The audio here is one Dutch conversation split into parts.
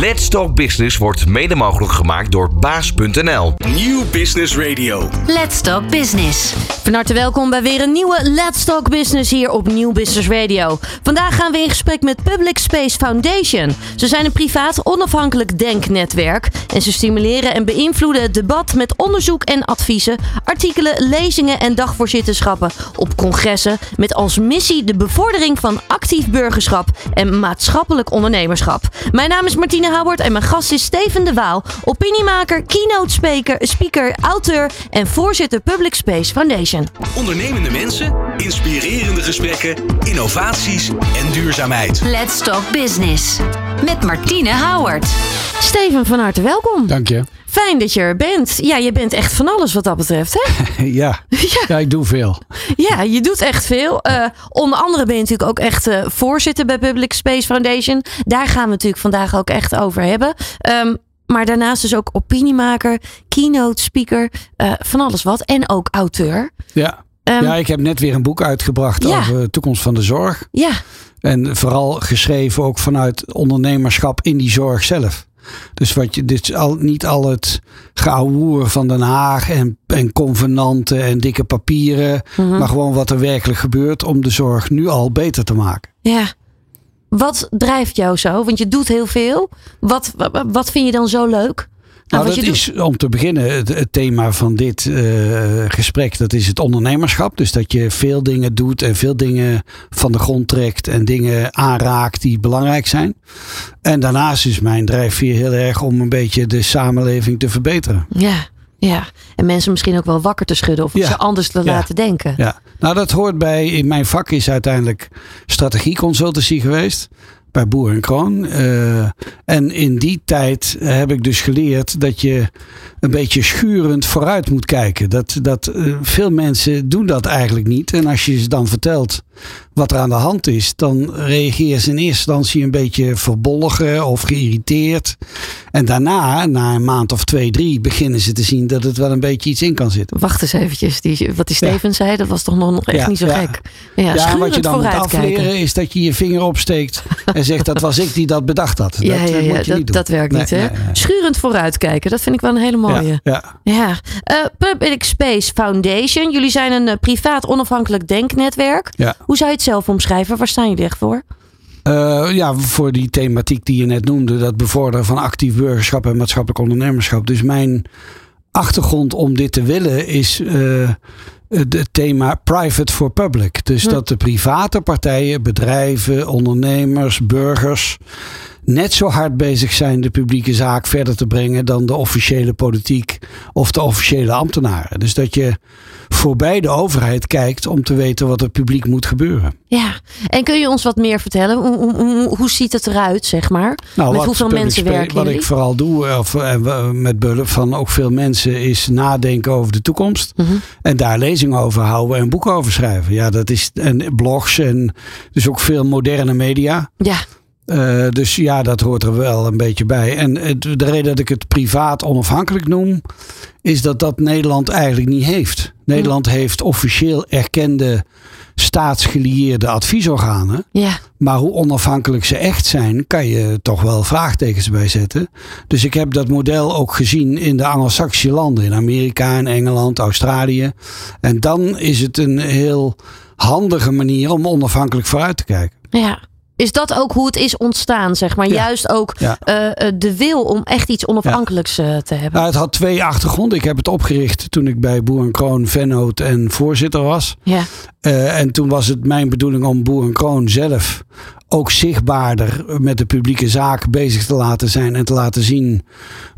Let's Talk Business wordt mede mogelijk gemaakt door baas.nl. Nieuw Business Radio. Let's Talk Business. Van harte welkom bij weer een nieuwe Let's Talk Business hier op Nieuw Business Radio. Vandaag gaan we in gesprek met Public Space Foundation. Ze zijn een privaat onafhankelijk denknetwerk en ze stimuleren en beïnvloeden het debat met onderzoek en adviezen, artikelen, lezingen en dagvoorzitterschappen op congressen met als missie de bevordering van actief burgerschap en maatschappelijk ondernemerschap. Mijn naam is Martine Howard en mijn gast is Steven de Waal, opiniemaker, keynote speaker, speaker, auteur en voorzitter Public Space Foundation. Ondernemende mensen, inspirerende gesprekken, innovaties en duurzaamheid. Let's Talk Business. Met Martine Howard. Steven, van harte welkom. Dank je. Fijn dat je er bent. Ja, je bent echt van alles wat dat betreft, hè? Ja, ja ik doe veel. Ja, je doet echt veel. Eh, onder andere ben je natuurlijk ook echt eh, voorzitter bij Public Space Foundation. Daar gaan we natuurlijk vandaag ook echt over hebben. Ehm, maar daarnaast dus ook opiniemaker, keynote speaker, eh, van alles wat. En ook auteur. Ja. Ehm, ja, ik heb net weer een boek uitgebracht Ja. over de toekomst van de zorg. Ja, En vooral geschreven ook vanuit ondernemerschap in die zorg zelf. Dus wat je, dit is al, niet al het geouwehoer van Den Haag en, en convenanten en dikke papieren. Mhm. Maar gewoon wat er werkelijk gebeurt om de zorg nu al beter te maken. ja. Wat drijft jou zo? Want je doet heel veel. Wat, wat, wat vind je dan zo leuk? Nou, dat is om te beginnen het, het thema van dit eh, gesprek. Dat is het ondernemerschap. Dus dat je veel dingen doet en veel dingen van de grond trekt en dingen aanraakt die belangrijk zijn. En daarnaast is mijn drijfveer heel erg om een beetje de samenleving te verbeteren. Ja, ja. En mensen misschien ook wel wakker te schudden of Ja. ze anders te Ja. laten denken. Ja, nou dat hoort bij, in mijn vak is uiteindelijk strategieconsultancy geweest. Bij Boer en Kroon. Eh, en in die tijd heb ik dus geleerd dat je een beetje schurend vooruit moet kijken. Dat, dat eh, veel mensen doen dat eigenlijk niet. En als je ze dan vertelt wat er aan de hand is, dan reageer ze in eerste instantie een beetje verbolgen of geïrriteerd. En daarna, na een maand of twee, drie, beginnen ze te zien dat het wel een beetje iets in kan zitten. Wacht eens eventjes. Die, wat die Steven zei, dat was toch nog, echt Ja, niet zo ja. gek. Ja, Ja, wat je dan moet afleren is dat je je vinger opsteekt en zegt dat was ik die dat bedacht had. Dat ja, eh, ja, moet je dat, niet doen. dat werkt Nee, niet, hè? nee, nee. Schurend vooruitkijken, dat vind ik wel een hele mooie. Ja, ja. Ja. Eh, Public Space Foundation. Jullie zijn een eh, privaat onafhankelijk denknetwerk. Ja. Hoe zou je het zelf omschrijven? Waar staan jullie echt voor? Eh, ja, voor die thematiek die je net noemde, dat bevorderen van actief burgerschap en maatschappelijk ondernemerschap. Dus mijn achtergrond om dit te willen is eh, het thema private for public. Dus Hm. dat de private partijen, bedrijven, ondernemers, burgers net zo hard bezig zijn de publieke zaak verder te brengen dan de officiële politiek of de officiële ambtenaren. Dus dat je voorbij de overheid kijkt om te weten wat er publiek moet gebeuren. Ja. En kun je ons wat meer vertellen? Hoe, hoe, hoe, hoe ziet het eruit, zeg maar? Nou, Met hoeveel mensen werken Wat jullie? ik vooral doe, of, eh, met behulp van ook veel mensen, is nadenken over de toekomst. Mhm. En daar lezingen over houden en boeken over schrijven. Ja, dat is. En blogs en dus ook veel moderne media. Ja. Eh, dus ja, dat hoort er wel een beetje bij. En het- de reden dat ik het privaat onafhankelijk noem, is dat dat Nederland eigenlijk niet heeft. Nederland heeft officieel erkende staatsgelieerde adviesorganen. Ja. Maar hoe onafhankelijk ze echt zijn, kan je toch wel vraagtekens bij zetten. Dus ik heb dat model ook gezien in de Anglo-Saxische landen, in Amerika, in Engeland, Australië. En dan is het een heel handige manier om onafhankelijk vooruit te kijken. Ja. Is dat ook hoe het is ontstaan, zeg maar? Ja. Juist ook Ja. eh, eh, de wil om echt iets onafhankelijks eh, te hebben. Nou, het had twee achtergronden. Ik heb het opgericht toen ik bij Boer en Kroon vennoot en voorzitter was. Ja. Eh, en toen was het mijn bedoeling om Boer en Kroon zelf ook zichtbaarder met de publieke zaak bezig te laten zijn. En te laten zien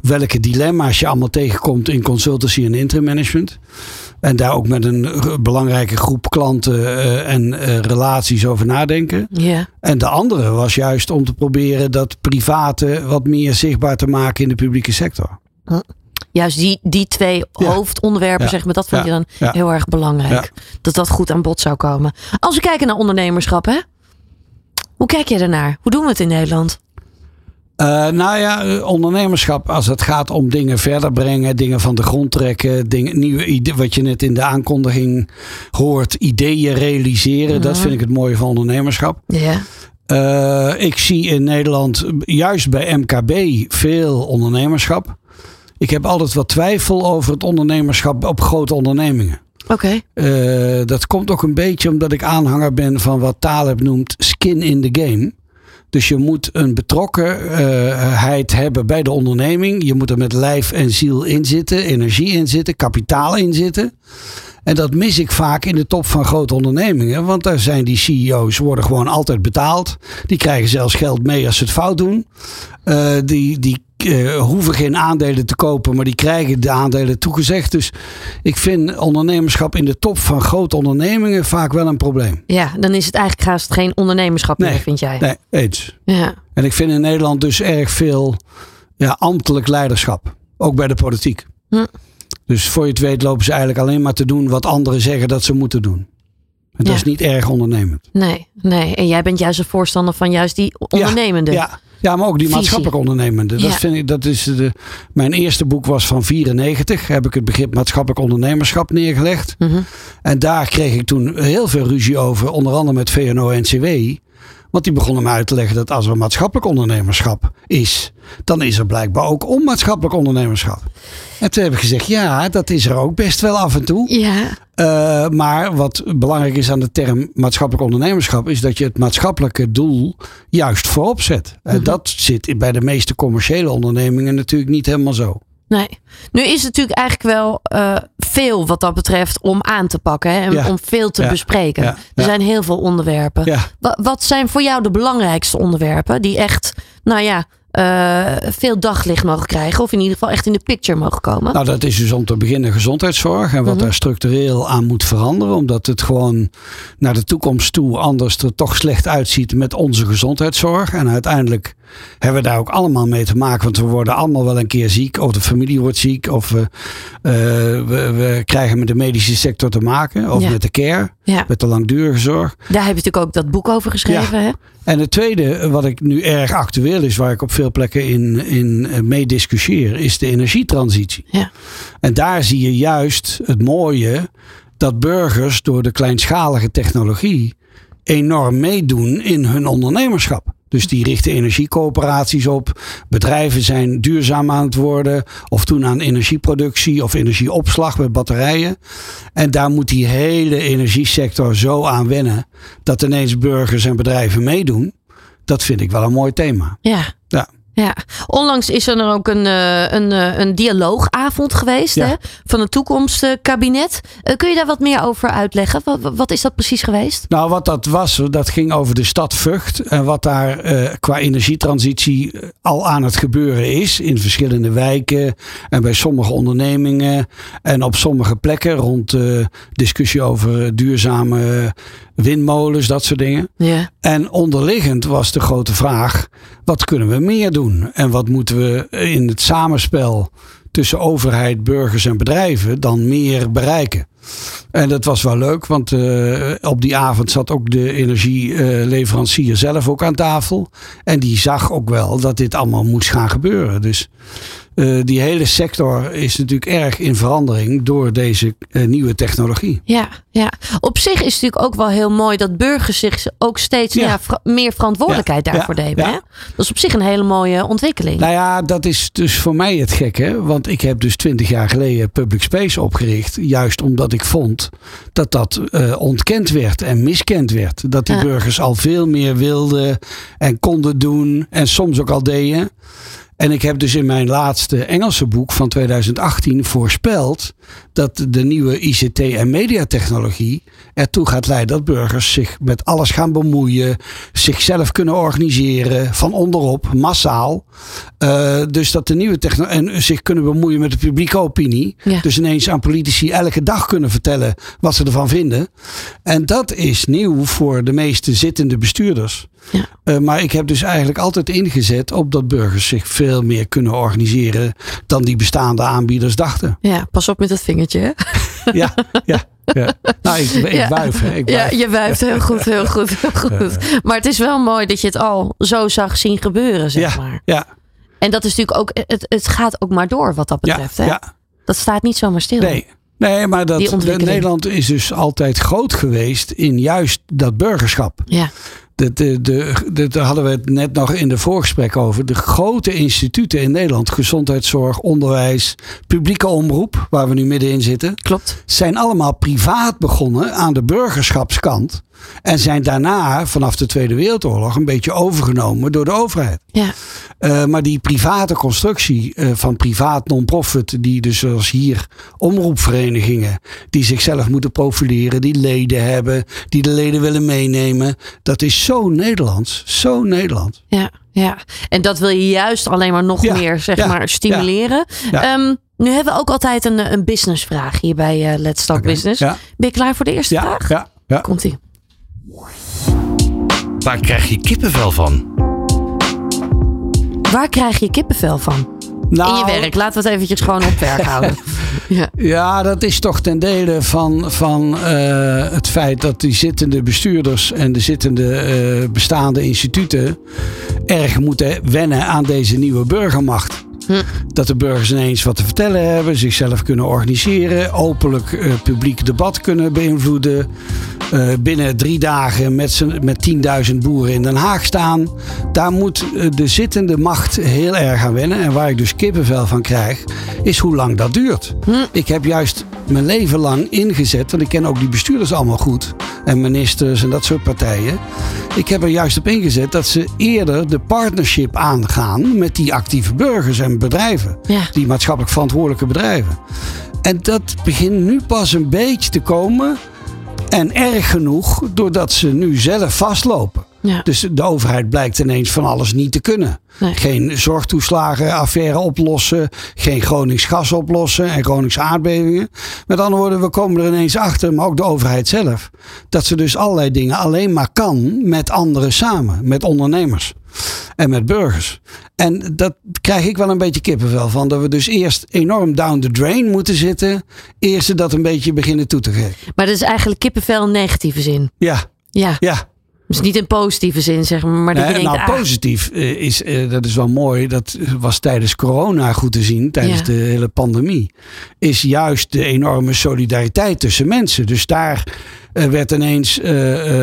welke dilemma's je allemaal tegenkomt in consultancy en interim management. En daar ook met een belangrijke groep klanten eh, en eh, relaties over nadenken. Ja. En de andere was juist om te proberen dat private wat meer zichtbaar te maken in de publieke sector. Juist die, die twee Ja. hoofdonderwerpen, Ja. zeg maar, dat vond je dan heel erg belangrijk. Dat dat goed aan bod zou komen. Als we kijken naar ondernemerschap, hè? Hoe kijk je daarnaar? Hoe doen we het in Nederland? Eh, nou ja, eh, ondernemerschap, als het gaat om dingen verder brengen, dingen van de grond trekken, dingen, nieuwe ideeën, wat je net in de aankondiging hoort, ideeën realiseren, dat Mhm. vind ik het mooie van ondernemerschap. Ja. Uh, ik zie in Nederland, juist bij MKB, veel ondernemerschap. Ik heb altijd wat twijfel over het ondernemerschap op grote ondernemingen. Oké. Okay. Uh, dat komt ook een beetje omdat ik aanhanger ben van wat Taleb noemt skin in the game. Dus je moet een betrokkenheid hebben bij de onderneming. Je moet er met lijf en ziel in zitten, energie in zitten, kapitaal in zitten. En dat mis ik vaak in de top van grote ondernemingen. Want daar zijn die CEO's worden gewoon altijd betaald. Die krijgen zelfs geld mee als ze het fout doen. Uh, die die uh, hoeven geen aandelen te kopen, maar die krijgen de aandelen toegezegd. Dus ik vind ondernemerschap in de top van grote ondernemingen vaak wel een probleem. Ja, dan is het eigenlijk haast geen ondernemerschap nee, meer, vind jij? Nee, eens. Ja. En ik vind in Nederland dus erg veel ja, ambtelijk leiderschap. Ook bij de politiek. Hm. Dus voor je het weet lopen ze eigenlijk alleen maar te doen wat anderen zeggen dat ze moeten doen. En dat Ja. is niet erg ondernemend. Nee, nee. En jij bent juist een voorstander van juist die ondernemende. Ja, ja, maar ook die Visie. maatschappelijk ondernemende. Dat Ja. vind ik, dat is de, mijn eerste boek was van 94. Heb ik het begrip maatschappelijk ondernemerschap neergelegd. Mhm. En daar kreeg ik toen heel veel ruzie over. Onder andere met VNO-NCW. Want die begonnen me uit te leggen dat als er maatschappelijk ondernemerschap is. Dan is er blijkbaar ook onmaatschappelijk ondernemerschap. En toen heb ik gezegd, ja, dat is er ook best wel af en toe. Ja, Uh, maar wat belangrijk is aan de term maatschappelijk ondernemerschap, is dat je het maatschappelijke doel juist voorop zet. En dat zit bij de meeste commerciële ondernemingen natuurlijk niet helemaal zo. nee. Nu is het natuurlijk eigenlijk wel eh, veel wat dat betreft om aan te pakken. Hè? En Ja. om veel te Ja. bespreken. Ja. Er zijn heel veel onderwerpen. Wat zijn voor jou de belangrijkste onderwerpen die echt, nou ja, eh, veel daglicht mogen krijgen? Of in ieder geval echt in de picture mogen komen? Nou, dat is dus om te beginnen gezondheidszorg en wat Mhm. daar structureel aan moet veranderen, omdat het gewoon naar de toekomst toe anders er toch slecht uitziet met onze gezondheidszorg. En uiteindelijk hebben we daar ook allemaal mee te maken, want we worden allemaal wel een keer ziek, of de familie wordt ziek, of we, eh, we, we krijgen met de medische sector te maken, of Ja. met de care, ja, met de langdurige zorg. daar heb je natuurlijk ook dat boek over geschreven. Hè? En het tweede, wat ik nu erg actueel is, waar ik op veel plekken in, in eh, mee discussieer, is de energietransitie. Ja. En daar zie je juist het mooie dat burgers door de kleinschalige technologie enorm meedoen in hun ondernemerschap. Dus die richten energiecoöperaties op. Bedrijven zijn duurzaam aan het worden. Of doen aan energieproductie of energieopslag met batterijen. En daar moet die hele energiesector zo aan wennen. Dat ineens burgers en bedrijven meedoen. Dat vind ik wel een mooi thema. Ja. Ja. Ja, onlangs is er ook een, eh, een, eh, een dialoogavond geweest Ja. hè, van het toekomstkabinet. Eh, kun je daar wat meer over uitleggen? Wat, wat is dat precies geweest? Nou, wat dat was, dat ging over de stad Vught. En wat daar eh, qua energietransitie al aan het gebeuren is. In verschillende wijken en bij sommige ondernemingen. En op sommige plekken rond eh, discussie over duurzame windmolens, dat soort dingen. Ja. En onderliggend was de grote vraag: wat kunnen we meer doen? En wat moeten we in het samenspel tussen overheid, burgers en bedrijven dan meer bereiken? En dat was wel leuk, want eh, op die avond zat ook de energieleverancier zelf ook aan tafel. En die zag ook wel dat dit allemaal moest gaan gebeuren. Dus eh, die hele sector is natuurlijk erg in verandering door deze eh, nieuwe technologie. Ja, ja, op zich is het natuurlijk ook wel heel mooi dat burgers zich ook steeds Ja. meer verantwoordelijkheid Ja, daarvoor nemen. Hè? Dat is op zich een hele mooie ontwikkeling. Nou ja, dat is dus voor mij het gekke. Want ik heb dus twintig jaar geleden Public Space opgericht. Juist omdat ik vond dat dat eh, ontkend werd en miskend werd. Dat die burgers al veel meer wilden en konden doen. En soms ook al deden. En ik heb dus in mijn laatste Engelse boek van 2018 voorspeld dat de nieuwe ICT en mediatechnologie ertoe gaat leiden dat burgers zich met alles gaan bemoeien, zichzelf kunnen organiseren van onderop, massaal. Eh, dus dat de nieuwe technologie en zich kunnen bemoeien met de publieke opinie. Ja. Dus ineens aan politici elke dag kunnen vertellen wat ze ervan vinden. En dat is nieuw voor de meeste zittende bestuurders. Ja. Eh, maar ik heb dus eigenlijk altijd ingezet op dat burgers zich veel meer kunnen organiseren dan die bestaande aanbieders dachten. Ja, pas op met dat vingertje. Hè? Ja, ja. ja. Nou, ik, ik Ja. wuif. Hè. Ik Ja, je wuift heel goed, heel goed, heel goed. Maar het is wel mooi dat je het al zo zag zien gebeuren, zeg ja, maar. ja, En dat is natuurlijk ook, het, het gaat ook maar door wat dat ja, betreft. hè? ja. Dat staat niet zomaar stil. Nee. Nee, maar dat. Nederland is dus altijd groot geweest in juist dat burgerschap. Ja, De, de, de, de- daar hadden we het net nog in de voorgesprek over. De grote instituten in Nederland, gezondheidszorg, onderwijs, publieke omroep, waar we nu middenin zitten, Klopt. zijn allemaal privaat begonnen aan de burgerschapskant. En zijn daarna, vanaf de Tweede Wereldoorlog, een beetje overgenomen door de overheid. Ja. Eh, maar die private constructie eh, van privaat non-profit, die dus zoals hier omroepverenigingen, die zichzelf moeten profileren, die leden hebben, die de leden willen meenemen, dat is zo Nederlands, zo Nederlands. Ja, ja. En dat wil je juist alleen maar nog Ja, meer, zeg ja, maar, stimuleren. Ja. Ehm, nu hebben we ook altijd een, een businessvraag hier bij eh, Let's Talk Business. Ben je klaar voor de eerste vraag? ja, ja. Komt ie. Waar krijg je kippenvel van? Waar krijg je kippenvel van? Nou, In je werk. Laten we het eventjes gewoon op werk houden. Ja. Ja, dat is toch ten dele van, van eh, het feit dat die zittende bestuurders en de zittende eh, bestaande instituten erg moeten wennen aan deze nieuwe burgermacht. Dat de burgers ineens wat te vertellen hebben, zichzelf kunnen organiseren, openlijk eh, publiek debat kunnen beïnvloeden. eh, binnen drie dagen met, met 10.000 boeren in Den Haag staan. Daar moet eh, de zittende macht heel erg aan wennen. En waar ik dus kippenvel van krijg, is hoe lang dat duurt. Ik heb juist mijn leven lang ingezet, want ik ken ook die bestuurders allemaal goed. En ministers en dat soort partijen. Ik heb er juist op ingezet dat ze eerder de partnership aangaan met die actieve burgers en bedrijven. Ja. Die maatschappelijk verantwoordelijke bedrijven. En dat begint nu pas een beetje te komen. En erg genoeg doordat ze nu zelf vastlopen. Ja. Dus de overheid blijkt ineens van alles niet te kunnen. Nee. Geen zorgtoeslagenaffaire oplossen. Geen Gronings gas oplossen. En Gronings aardbevingen. Met andere woorden, we komen er ineens achter, maar ook de overheid zelf. Dat ze dus allerlei dingen alleen maar kan met anderen samen. Met ondernemers. En met burgers. En dat krijg ik wel een beetje kippenvel van. Dat we dus eerst enorm down the drain moeten zitten. Eerst ze dat een beetje beginnen toe te geven. Maar dat is eigenlijk kippenvel in negatieve zin. Ja, Ja. ja. Dus niet in positieve zin, zeg maar. Maar dat Nee, denkt, nou, ah, positief eh, is, eh, dat is wel mooi. Dat was tijdens corona goed te zien, tijdens Ja. de hele pandemie. Is juist de enorme solidariteit tussen mensen. Dus daar eh, werd ineens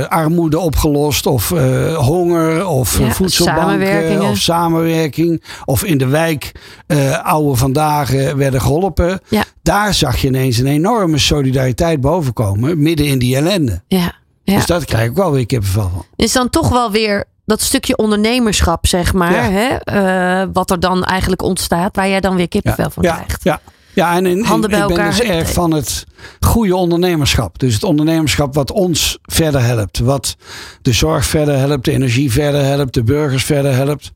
armoede opgelost, of honger, of Ja, voedselbanken, of samenwerking. Of in de wijk eh, oude vandaag werden geholpen. Ja. Daar zag je ineens een enorme solidariteit bovenkomen, midden in die ellende. ja. Ja. Dus dat krijg ik wel weer kippenvel van. is dan toch wel weer dat stukje ondernemerschap, zeg maar. Ja. Hè? Eh, wat er dan eigenlijk ontstaat, waar jij dan weer kippenvel van ja, krijgt. Ja, ja en Handen bij ik ben elkaar, dus erg van het goede ondernemerschap. Dus het ondernemerschap wat ons verder helpt. Wat de zorg verder helpt, de energie verder helpt, de burgers verder helpt.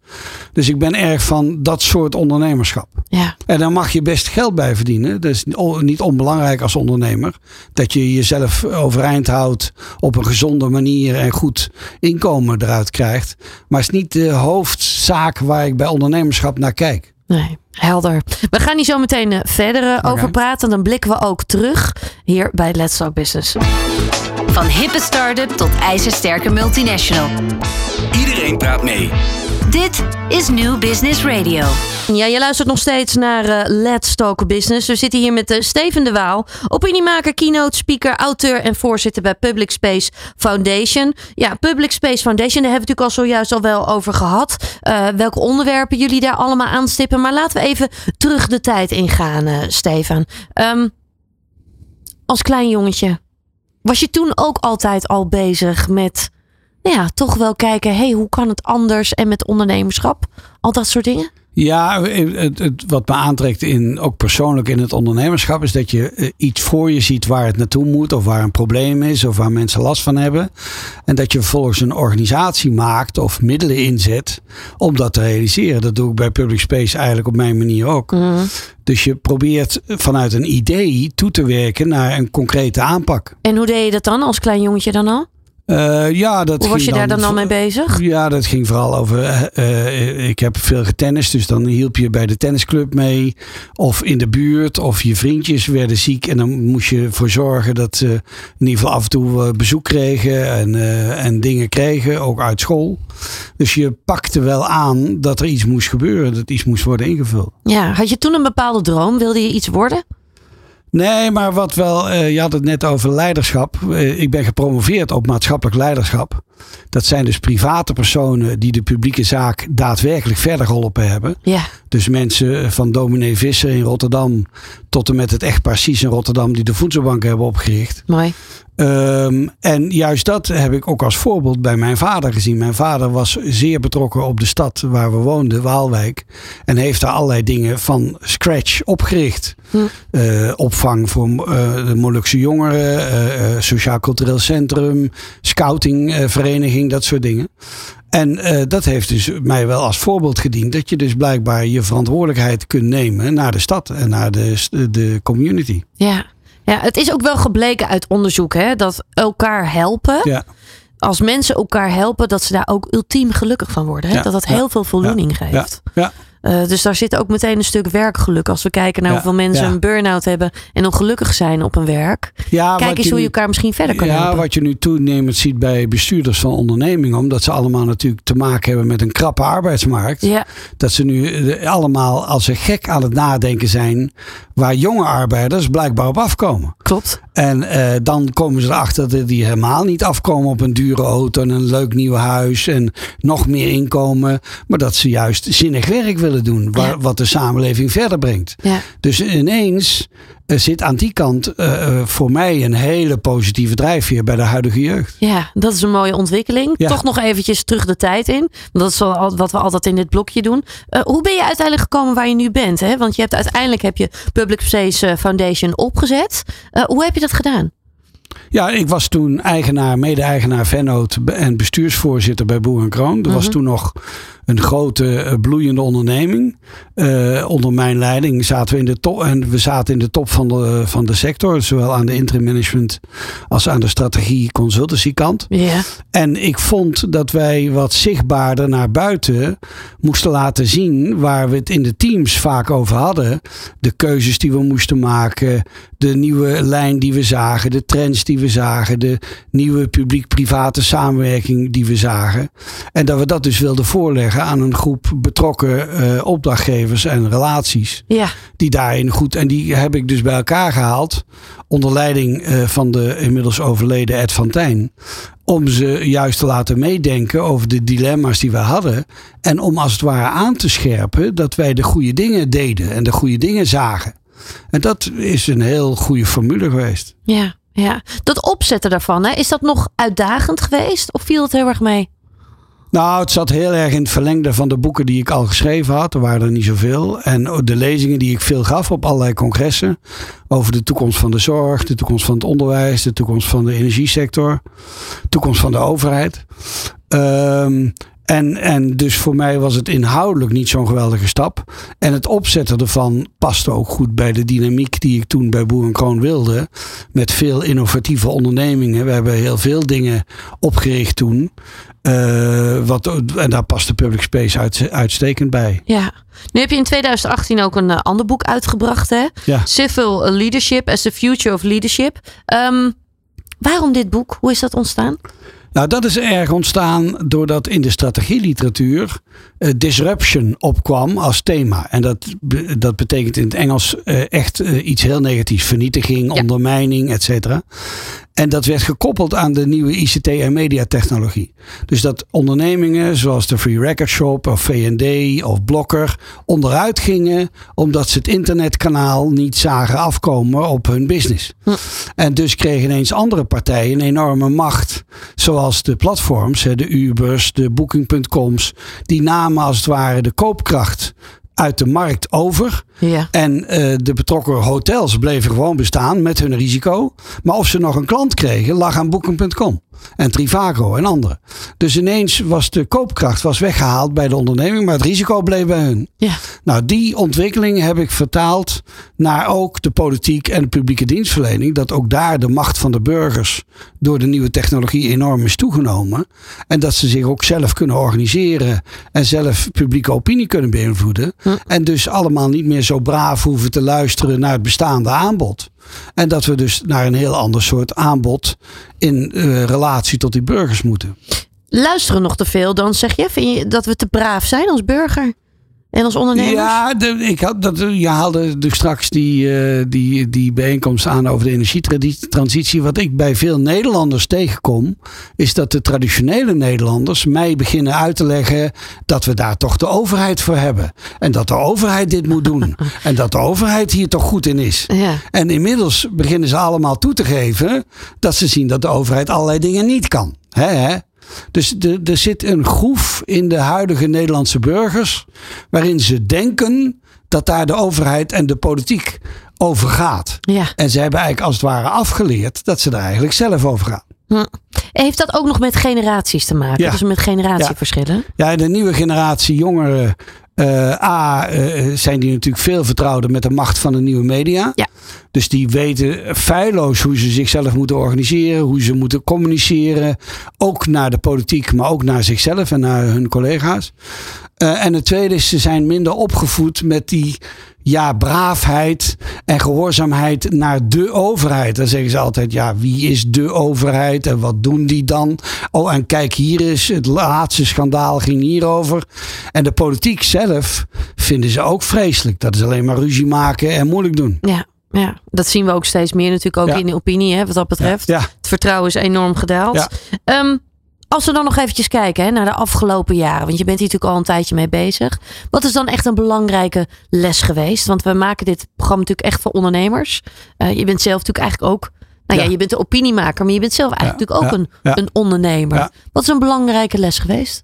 Dus ik ben erg van dat soort ondernemerschap. Ja. En daar mag je best geld bij verdienen. Dat is niet onbelangrijk als ondernemer. Dat je jezelf overeind houdt op een gezonde manier en goed inkomen eruit krijgt. Maar het is niet de hoofdzaak waar ik bij ondernemerschap naar kijk. Nee, helder. We gaan hier zo meteen eh, verder eh, over praten. Dan blikken we ook terug hier bij Let's Talk Business. Van hippe start-up tot ijzersterke multinational. Iedereen praat mee. Dit is New Business Radio. Ja, je luistert nog steeds naar eh, Let's Talk Business. We zitten hier met eh, Steven de Waal, opiniemaker, keynote speaker, auteur en voorzitter bij Public Space Foundation. Ja, Public Space Foundation, daar hebben we natuurlijk al zojuist al wel over gehad. Eh, welke onderwerpen jullie daar allemaal aanstippen. Maar laten we even terug de tijd ingaan, Steven. Ehm, als klein jongetje, was je toen ook altijd al bezig met, nou ja, toch wel kijken, hey, hoe kan het anders en met ondernemerschap? Al dat soort dingen? Ja, het, het, wat me aantrekt in, ook persoonlijk in het ondernemerschap, is dat je eh, iets voor je ziet waar het naartoe moet, of waar een probleem is, of waar mensen last van hebben. En dat je vervolgens een organisatie maakt of middelen inzet om dat te realiseren. Dat doe ik bij Public Space eigenlijk op mijn manier ook. Dus je probeert vanuit een idee toe te werken naar een concrete aanpak. En hoe deed je dat dan als klein jongetje dan al? Eh, ja, dat Hoe was je daar dan al mee bezig? Ja, dat ging vooral over. eh, eh, ik heb veel getennist, dus dan hielp je bij de tennisclub mee. Of in de buurt, of je vriendjes werden ziek. En dan moest je ervoor zorgen dat ze in ieder geval af en toe bezoek kregen en, en dingen kregen, ook uit school. Dus je pakte wel aan dat er iets moest gebeuren, dat iets moest worden ingevuld. Ja, had je toen een bepaalde droom? Wilde je iets worden? Nee, maar wat wel, eh, je had het net over leiderschap. Eh, ik ben gepromoveerd op maatschappelijk leiderschap. Dat zijn dus private personen die de publieke zaak daadwerkelijk verder geholpen hebben. Ja. Dus mensen van dominee Visser in Rotterdam tot en met het echt precies in Rotterdam die de voedselbank hebben opgericht. Mooi. Um, en juist dat heb ik ook als voorbeeld bij mijn vader gezien. Mijn vader was zeer betrokken op de stad waar we woonden, Waalwijk. En heeft daar allerlei dingen van scratch opgericht. Hm. Uh, opvang voor uh, de Molukse jongeren, uh, sociaal-cultureel centrum, dat soort dingen. En dat heeft dus mij wel als voorbeeld gediend. Dat je dus blijkbaar je verantwoordelijkheid kunt nemen naar de stad en naar de, de community. Ja. Ja, het is ook wel gebleken uit onderzoek hè, dat elkaar helpen. Ja. Als mensen elkaar helpen, dat ze daar ook ultiem gelukkig van worden. Hè? dat dat heel veel voldoening geeft. Ja. Uh, dus daar zit ook meteen een stuk werkgeluk. Als we kijken naar hoeveel mensen een burn-out hebben en ongelukkig zijn op een werk. Kijk eens hoe je elkaar misschien verder kan ja, helpen. Ja, wat je nu toenemend ziet bij bestuurders van ondernemingen. Omdat ze allemaal natuurlijk te maken hebben met een krappe arbeidsmarkt. Ja. Dat ze nu eh, allemaal als ze gek aan het nadenken zijn. Waar jonge arbeiders blijkbaar op afkomen. Klopt. En uh, dan komen ze erachter dat die helemaal niet afkomen op een dure auto en een leuk nieuw huis en nog meer inkomen. Maar dat ze juist zinnig werk willen doen, waar, wat de samenleving verder brengt. Ja. Dus ineens uh, zit aan die kant uh, voor mij een hele positieve drijfveer bij de huidige jeugd. Ja, dat is een mooie ontwikkeling. Ja. Toch nog eventjes terug de tijd in. Dat is wat we altijd in dit blokje doen. hoe ben je uiteindelijk gekomen waar je nu bent? Hè? Want je hebt uiteindelijk heb je Public Space Foundation opgezet. hoe heb je dat gedaan? Ja, ik was toen eigenaar, mede-eigenaar vennoot en bestuursvoorzitter bij Boer en Kroon. Er was mhm. toen nog een grote eh, bloeiende onderneming. Uh, onder mijn leiding zaten we in de top en we zaten in de top van de, van de sector, zowel aan de interim management als aan de strategie consultancy kant. Ja. En ik vond dat wij wat zichtbaarder naar buiten moesten laten zien waar we het in de teams vaak over hadden. De keuzes die we moesten maken, de nieuwe lijn die we zagen, de trends die we zagen, de nieuwe publiek-private samenwerking die we zagen. En dat we dat dus wilden voorleggen aan een groep betrokken uh, opdrachtgevers en relaties. Ja. Die daarin goed. En die heb ik dus bij elkaar gehaald. Onder leiding uh, van de inmiddels overleden Ed van Tijn. Om ze juist te laten meedenken over de dilemma's die we hadden. En om als het ware aan te scherpen dat wij de goede dingen deden en de goede dingen zagen. En dat is een heel goede formule geweest. Ja, ja. dat opzetten daarvan, hè, is dat nog uitdagend geweest? Of viel het heel erg mee? Nou, het zat heel erg in het verlengde van de boeken die ik al geschreven had. Er waren er niet zoveel. En de lezingen die ik veel gaf op allerlei congressen. Over de toekomst van de zorg, de toekomst van het onderwijs, de toekomst van de energiesector, de toekomst van de overheid. Um, en, en dus voor mij was het inhoudelijk niet zo'n geweldige stap. En het opzetten ervan paste ook goed bij de dynamiek die ik toen bij Boer Kroon wilde. Met veel innovatieve ondernemingen. We hebben heel veel dingen opgericht toen. Uh, wat, en daar past de public space uit, uitstekend bij. Ja. Nu heb je in 2018 ook een uh, ander boek uitgebracht. Hè? Ja. Civil Leadership as the Future of Leadership. Um, waarom dit boek? Hoe is dat ontstaan? Nou, dat is erg ontstaan doordat in de strategieliteratuur uh, disruption opkwam als thema. En dat, dat betekent in het Engels uh, echt uh, iets heel negatiefs. Vernietiging, ja. ondermijning, et cetera. En dat werd gekoppeld aan de nieuwe ICT en mediatechnologie. Dus dat ondernemingen zoals de Free Record Shop of VND of Blokker onderuit gingen omdat ze het internetkanaal niet zagen afkomen op hun business. Hm. En dus kregen ineens andere partijen een enorme macht. Zoals de platforms, de Ubers, de Booking.coms. Die namen als het ware de koopkracht uit de markt over. Ja. En uh, de betrokken hotels bleven gewoon bestaan met hun risico. Maar of ze nog een klant kregen, lag aan Booking.com en Trivago en anderen. Dus ineens was de koopkracht was weggehaald bij de onderneming, maar het risico bleef bij hun. Ja. Nou, die ontwikkeling heb ik vertaald naar ook de politiek en de publieke dienstverlening. Dat ook daar de macht van de burgers door de nieuwe technologie enorm is toegenomen. En dat ze zich ook zelf kunnen organiseren en zelf publieke opinie kunnen beïnvloeden. Hm. En dus allemaal niet meer zo braaf hoeven te luisteren naar het bestaande aanbod. En dat we dus naar een heel ander soort aanbod in uh, relatie tot die burgers moeten. Luisteren nog te veel, dan zeg je dat we te braaf zijn als burger? En als ondernemers? Ja, de, ik had, dat, je haalde dus straks die, uh, die, die bijeenkomst aan over de energietransitie. Wat ik bij veel Nederlanders tegenkom, is dat de traditionele Nederlanders mij beginnen uit te leggen dat we daar toch de overheid voor hebben. En dat de overheid dit moet doen. en dat de overheid hier toch goed in is. Ja. En inmiddels beginnen ze allemaal toe te geven dat ze zien dat de overheid allerlei dingen niet kan. Hè? Dus er zit een groef in de huidige Nederlandse burgers. waarin ze denken dat daar de overheid en de politiek over gaat. Ja. En ze hebben eigenlijk als het ware afgeleerd dat ze daar eigenlijk zelf over gaan. Hm. Heeft dat ook nog met generaties te maken? Ja. Dus met generatieverschillen? Ja, de nieuwe generatie jongeren. Eh, A, eh, zijn die natuurlijk veel vertrouwder met de macht van de nieuwe media. Ja. Dus die weten feilloos hoe ze zichzelf moeten organiseren, hoe ze moeten communiceren. Ook naar de politiek, maar ook naar zichzelf en naar hun collega's. Eh, en het tweede is, ze zijn minder opgevoed met die ja, braafheid en gehoorzaamheid naar de overheid. Dan zeggen ze altijd, ja, wie is de overheid en wat doen die dan? Oh, en kijk, hier is het laatste schandaal ging hierover. En de politiek zelf vinden ze ook vreselijk. Dat is alleen maar ruzie maken en moeilijk doen. Ja. Ja, dat zien we ook steeds meer natuurlijk ook Ja. in de opinie, hè, wat dat betreft. Ja, Het vertrouwen is enorm gedaald. Ja. Als we dan nog eventjes kijken hè, naar de afgelopen jaren. Want je bent hier natuurlijk al een tijdje mee bezig. Wat is dan echt een belangrijke les geweest? Want we maken dit programma natuurlijk echt voor ondernemers. Eh, je bent zelf natuurlijk eigenlijk ook... Nou ja, Ja. je bent de opiniemaker. Maar je bent zelf eigenlijk Ja, natuurlijk ook ja, een, een ondernemer. Wat is een belangrijke les geweest?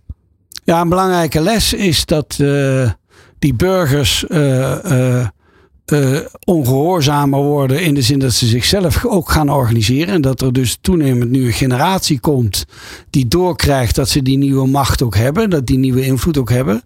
Ja, een belangrijke les is dat eh, die burgers eh, eh, ongehoorzamer worden in de zin dat ze zichzelf ook gaan organiseren. En dat er dus toenemend nu een generatie komt die doorkrijgt dat ze die nieuwe macht ook hebben, dat die nieuwe invloed ook hebben.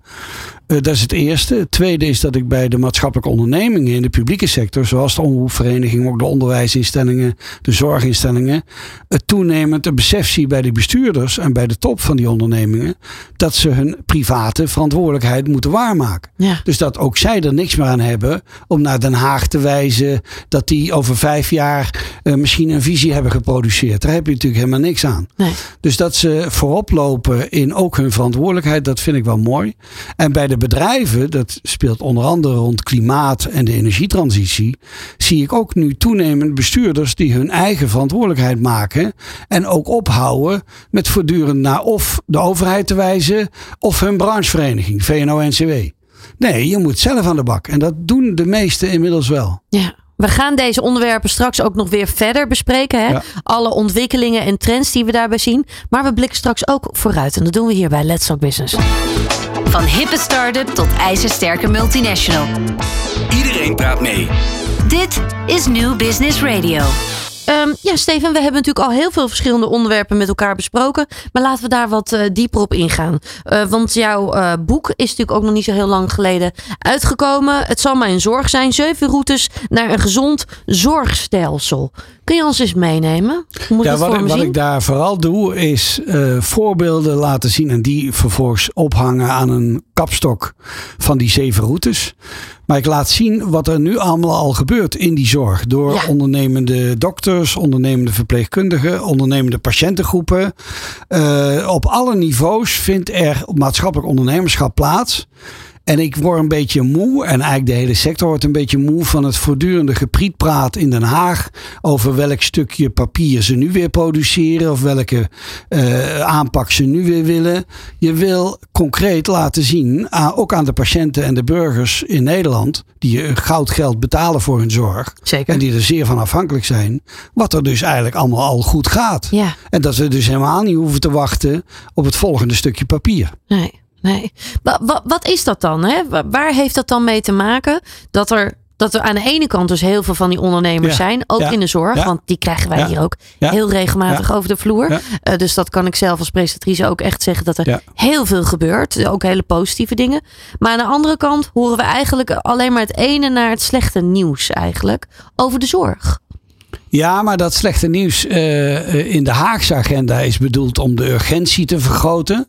Eh, dat is het eerste. Het tweede is dat ik bij de maatschappelijke ondernemingen in de publieke sector, zoals de omroepvereniging, ook de onderwijsinstellingen, de zorginstellingen, het toenemend een besef zie bij de bestuurders en bij de top van die ondernemingen dat ze hun private verantwoordelijkheid moeten waarmaken. Ja. Dus dat ook zij er niks meer aan hebben om naar Den Haag te wijzen dat die over vijf jaar eh, misschien een visie hebben geproduceerd. Daar heb je natuurlijk helemaal niks aan. Nee. Dus dat ze voorop lopen in ook hun verantwoordelijkheid, dat vind ik wel mooi. En bij de bedrijven, dat speelt onder andere rond klimaat en de energietransitie, zie ik ook nu toenemend bestuurders die hun eigen verantwoordelijkheid maken en ook ophouden met voortdurend naar of de overheid te wijzen of hun branchevereniging, VNO-NCW. Nee, je moet zelf aan de bak. En dat doen de meesten inmiddels wel. Ja. We gaan deze onderwerpen straks ook nog weer verder bespreken. Hè? Ja. Alle ontwikkelingen en trends die we daarbij zien. Maar we blikken straks ook vooruit. En dat doen we hier bij Let's Talk Business. Van hippe start-up tot ijzersterke multinational. Iedereen praat mee. Dit is New Business Radio. Ehm, ja, Steven, we hebben natuurlijk al heel veel verschillende onderwerpen met elkaar besproken. Maar laten we daar wat eh, dieper op ingaan. Eh, want jouw eh, boek is natuurlijk ook nog niet zo heel lang geleden uitgekomen. Het zal mijn zorg zijn. Zeven routes naar een gezond zorgstelsel. Kun je ons eens meenemen? Moet Ja, wat, ik- wat daar vooral doe, is eh, voorbeelden laten zien en die vervolgens ophangen aan een kapstok van die zeven routes. Maar ik laat zien wat er nu allemaal al gebeurt in die zorg. Door Ja. ondernemende dokters, ondernemende verpleegkundigen, ondernemende patiëntengroepen. Eh, op alle niveaus vindt er maatschappelijk ondernemerschap plaats. En ik word een beetje moe, en eigenlijk de hele sector wordt een beetje moe van het voortdurende geprietpraat in Den Haag over welk stukje papier ze nu weer produceren of welke eh, aanpak ze nu weer willen. Je wil concreet laten zien, ook aan de patiënten en de burgers in Nederland, die eh, goudgeld betalen voor hun zorg Zeker. en die er zeer van afhankelijk zijn, wat er dus eigenlijk allemaal al goed gaat. Ja, En dat we dus helemaal niet hoeven te wachten op het volgende stukje papier. nee. Nee. Wa- wa- wat is dat dan? Hè? Wa- Waar heeft dat dan mee te maken dat er, dat er aan de ene kant dus heel veel van die ondernemers Ja. zijn, ook Ja. in de zorg, Ja. want die krijgen wij hier ook heel regelmatig over de vloer. Eh, dus dat kan ik zelf als presentatrice ook echt zeggen dat er heel veel gebeurt, ook hele positieve dingen. Maar aan de andere kant horen we eigenlijk alleen maar het ene naar het slechte nieuws eigenlijk over de zorg. Ja, maar dat slechte nieuws eh, in de Haagse agenda is bedoeld om de urgentie te vergroten.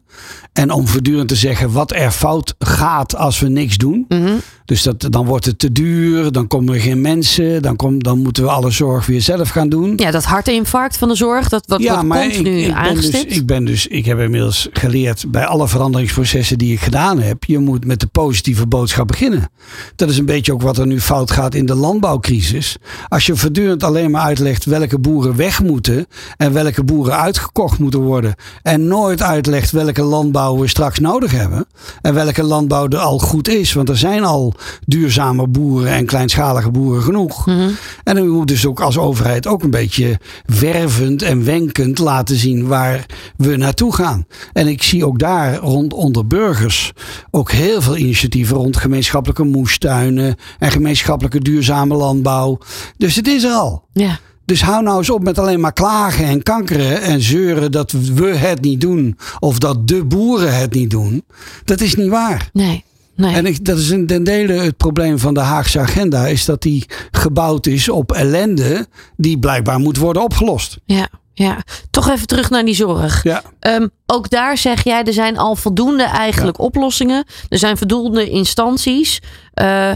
En om voortdurend te zeggen wat er fout gaat als we niks doen. Mhm. Dus dat, dan wordt het te duur, dan komen er geen mensen, dan, kom, dan moeten we alle zorg weer zelf gaan doen. Ja, dat hartinfarct van de zorg, dat wordt, wordt continu ik, ik ben dus, ik ben dus, ik heb inmiddels geleerd bij alle veranderingsprocessen die ik gedaan heb, je moet met de positieve boodschap beginnen. Dat is een beetje ook wat er nu fout gaat in de landbouwcrisis. Als je voortdurend alleen maar uitlegt welke boeren weg moeten en welke boeren uitgekocht moeten worden en nooit uitlegt welke landbouw we straks nodig hebben en welke landbouw er al goed is, want er zijn al duurzame boeren en kleinschalige boeren genoeg. Mhm. En dan moet dus ook als overheid ook een beetje wervend en wenkend laten zien waar we naartoe gaan. En ik zie ook daar rond onder burgers ook heel veel initiatieven rond gemeenschappelijke moestuinen en gemeenschappelijke duurzame landbouw. Dus het is er al. Ja. Dus hou nou eens op met alleen maar klagen en kankeren en zeuren dat we het niet doen of dat de boeren het niet doen. Dat is niet waar. Nee. Nee. En ik, dat is een ten dele het probleem van de Haagse agenda, is dat die gebouwd is op ellende die blijkbaar moet worden opgelost. Ja, ja. Toch even terug naar die zorg. Ja. Ehm, ook daar zeg jij, er zijn al voldoende eigenlijk oplossingen. Er zijn voldoende instanties eh,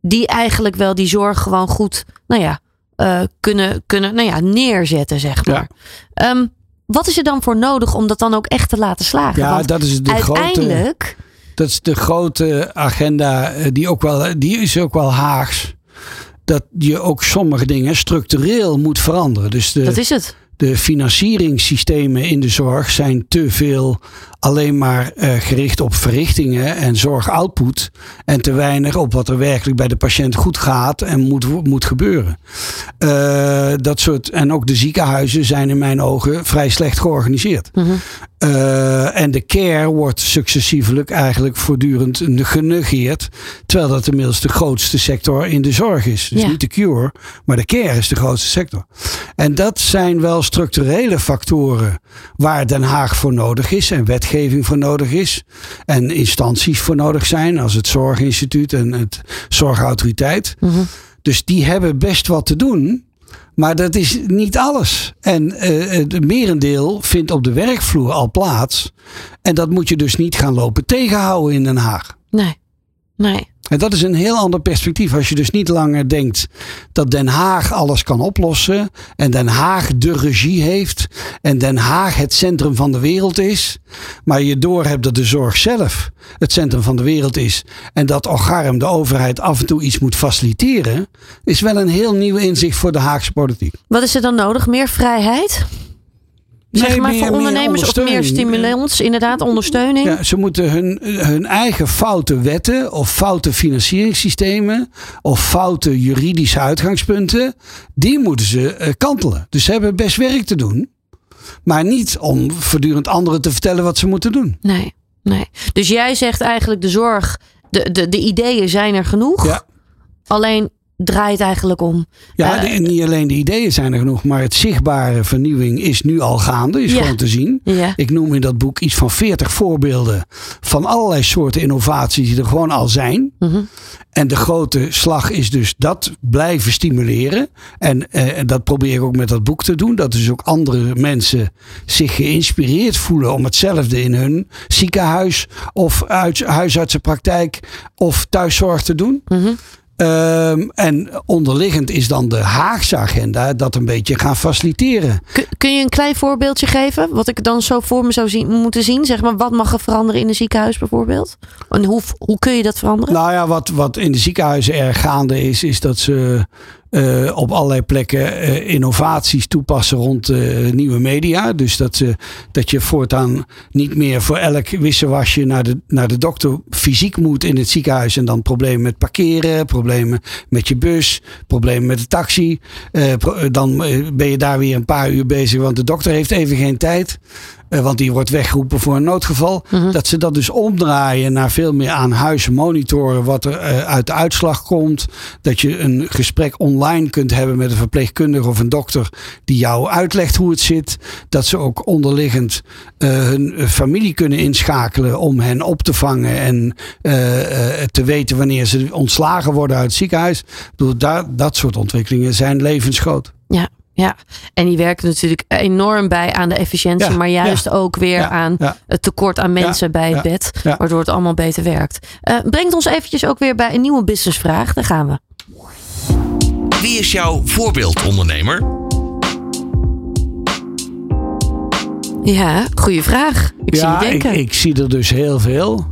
die eigenlijk wel die zorg gewoon goed, nou ja, eh, kunnen, kunnen nou ja, neerzetten, zeg maar. Ehm, wat is er dan voor nodig om dat dan ook echt te laten slagen? Ja, Want dat is de grote. uiteindelijk, Dat is de grote agenda, eh, die, ook wel, die is ook wel Haags. Dat je ook sommige dingen structureel moet veranderen. Dus de, dat is het. De financieringssystemen in de zorg zijn te veel alleen maar eh, gericht op verrichtingen en zorgoutput. En te weinig op wat er werkelijk bij de patiënt goed gaat en moet, moet gebeuren. Eh, dat soort, en ook de ziekenhuizen zijn in mijn ogen vrij slecht georganiseerd. Mhm. Eh, en de care wordt successievelijk eigenlijk voortdurend genegeerd. Terwijl dat inmiddels de grootste sector in de zorg is. Dus Ja. niet de cure, maar de care is de grootste sector. En dat zijn wel structurele factoren waar Den Haag voor nodig is. En wetgeving voor nodig is. En instanties voor nodig zijn. Als het Zorginstituut en het Zorgautoriteit. Mhm. Dus die hebben best wat te doen. Maar dat is niet alles. En eh, het merendeel vindt op de werkvloer al plaats. En dat moet je dus niet gaan lopen tegenhouden in Den Haag. Nee, nee. En dat is een heel ander perspectief. Als je dus niet langer denkt dat Den Haag alles kan oplossen. En Den Haag de regie heeft. En Den Haag het centrum van de wereld is. Maar je doorhebt dat de zorg zelf het centrum van de wereld is. En dat Ocharm, de overheid, af en toe iets moet faciliteren. Is wel een heel nieuw inzicht voor de Haagse politiek. Wat is er dan nodig? Meer vrijheid? Zeg Nee, maar meer- voor ondernemers of meer stimulans, inderdaad, ondersteuning. Ja, ze moeten hun, hun eigen foute wetten of foute financieringssystemen of foute juridische uitgangspunten, die moeten ze eh, kantelen. Dus ze hebben best werk te doen. Maar niet om voortdurend anderen te vertellen wat ze moeten doen. Nee, nee. Dus jij zegt eigenlijk de zorg, de, de, de ideeën zijn er genoeg. Ja. Alleen draait eigenlijk om. Ja, Eh, de- niet alleen de ideeën zijn er genoeg, maar het zichtbare vernieuwing is nu al gaande, is Ja. gewoon te zien. Ja. Ik noem in dat boek iets van 40 voorbeelden van allerlei soorten innovaties die er gewoon al zijn. Mhm. En de grote slag is dus dat blijven stimuleren. En eh, en dat probeer ik ook met dat boek te doen. Dat dus ook andere mensen zich geïnspireerd voelen om hetzelfde in hun ziekenhuis of uit, huisartsenpraktijk of thuiszorg te doen. Mhm. Ehm, en onderliggend is dan de Haagse agenda dat een beetje gaan faciliteren. Kun, kun je een klein voorbeeldje geven? Wat ik dan zo voor me zou zien, moeten zien? Zeg maar, wat mag er veranderen in een ziekenhuis bijvoorbeeld? En hoe, hoe kun je dat veranderen? Nou ja, wat, wat in de ziekenhuizen erg gaande is, is dat ze eh, op allerlei plekken eh, innovaties toepassen rond eh, nieuwe media. Dus dat, dat je voortaan niet meer voor elk wisselwasje naar de, naar de dokter fysiek moet in het ziekenhuis. En dan problemen met parkeren, problemen met je bus, problemen met de taxi. Dan ben je daar weer een paar uur bezig, want de dokter heeft even geen tijd. Eh, want die wordt weggeroepen voor een noodgeval. Dat ze dat dus omdraaien naar veel meer aan huis monitoren wat er eh, uit de uitslag komt. Dat je een gesprek online kunt hebben met een verpleegkundige of een dokter die jou uitlegt hoe het zit. Dat ze ook onderliggend eh, hun familie kunnen inschakelen om hen op te vangen en te weten wanneer ze ontslagen worden uit het ziekenhuis. Ik bedoel, daar, dat soort ontwikkelingen zijn levensgroot. Ja, Ja, en die werken natuurlijk enorm bij aan de efficiëntie, Ja, maar juist ook weer ja, aan ja. het tekort aan mensen bij het ja, bed, ja. waardoor het allemaal beter werkt. Eh, brengt ons eventjes ook weer bij een nieuwe businessvraag. Daar gaan we. Wie is jouw voorbeeldondernemer? Ja, goede vraag. Ik zie je ja, ik, denken. ik zie er dus heel veel.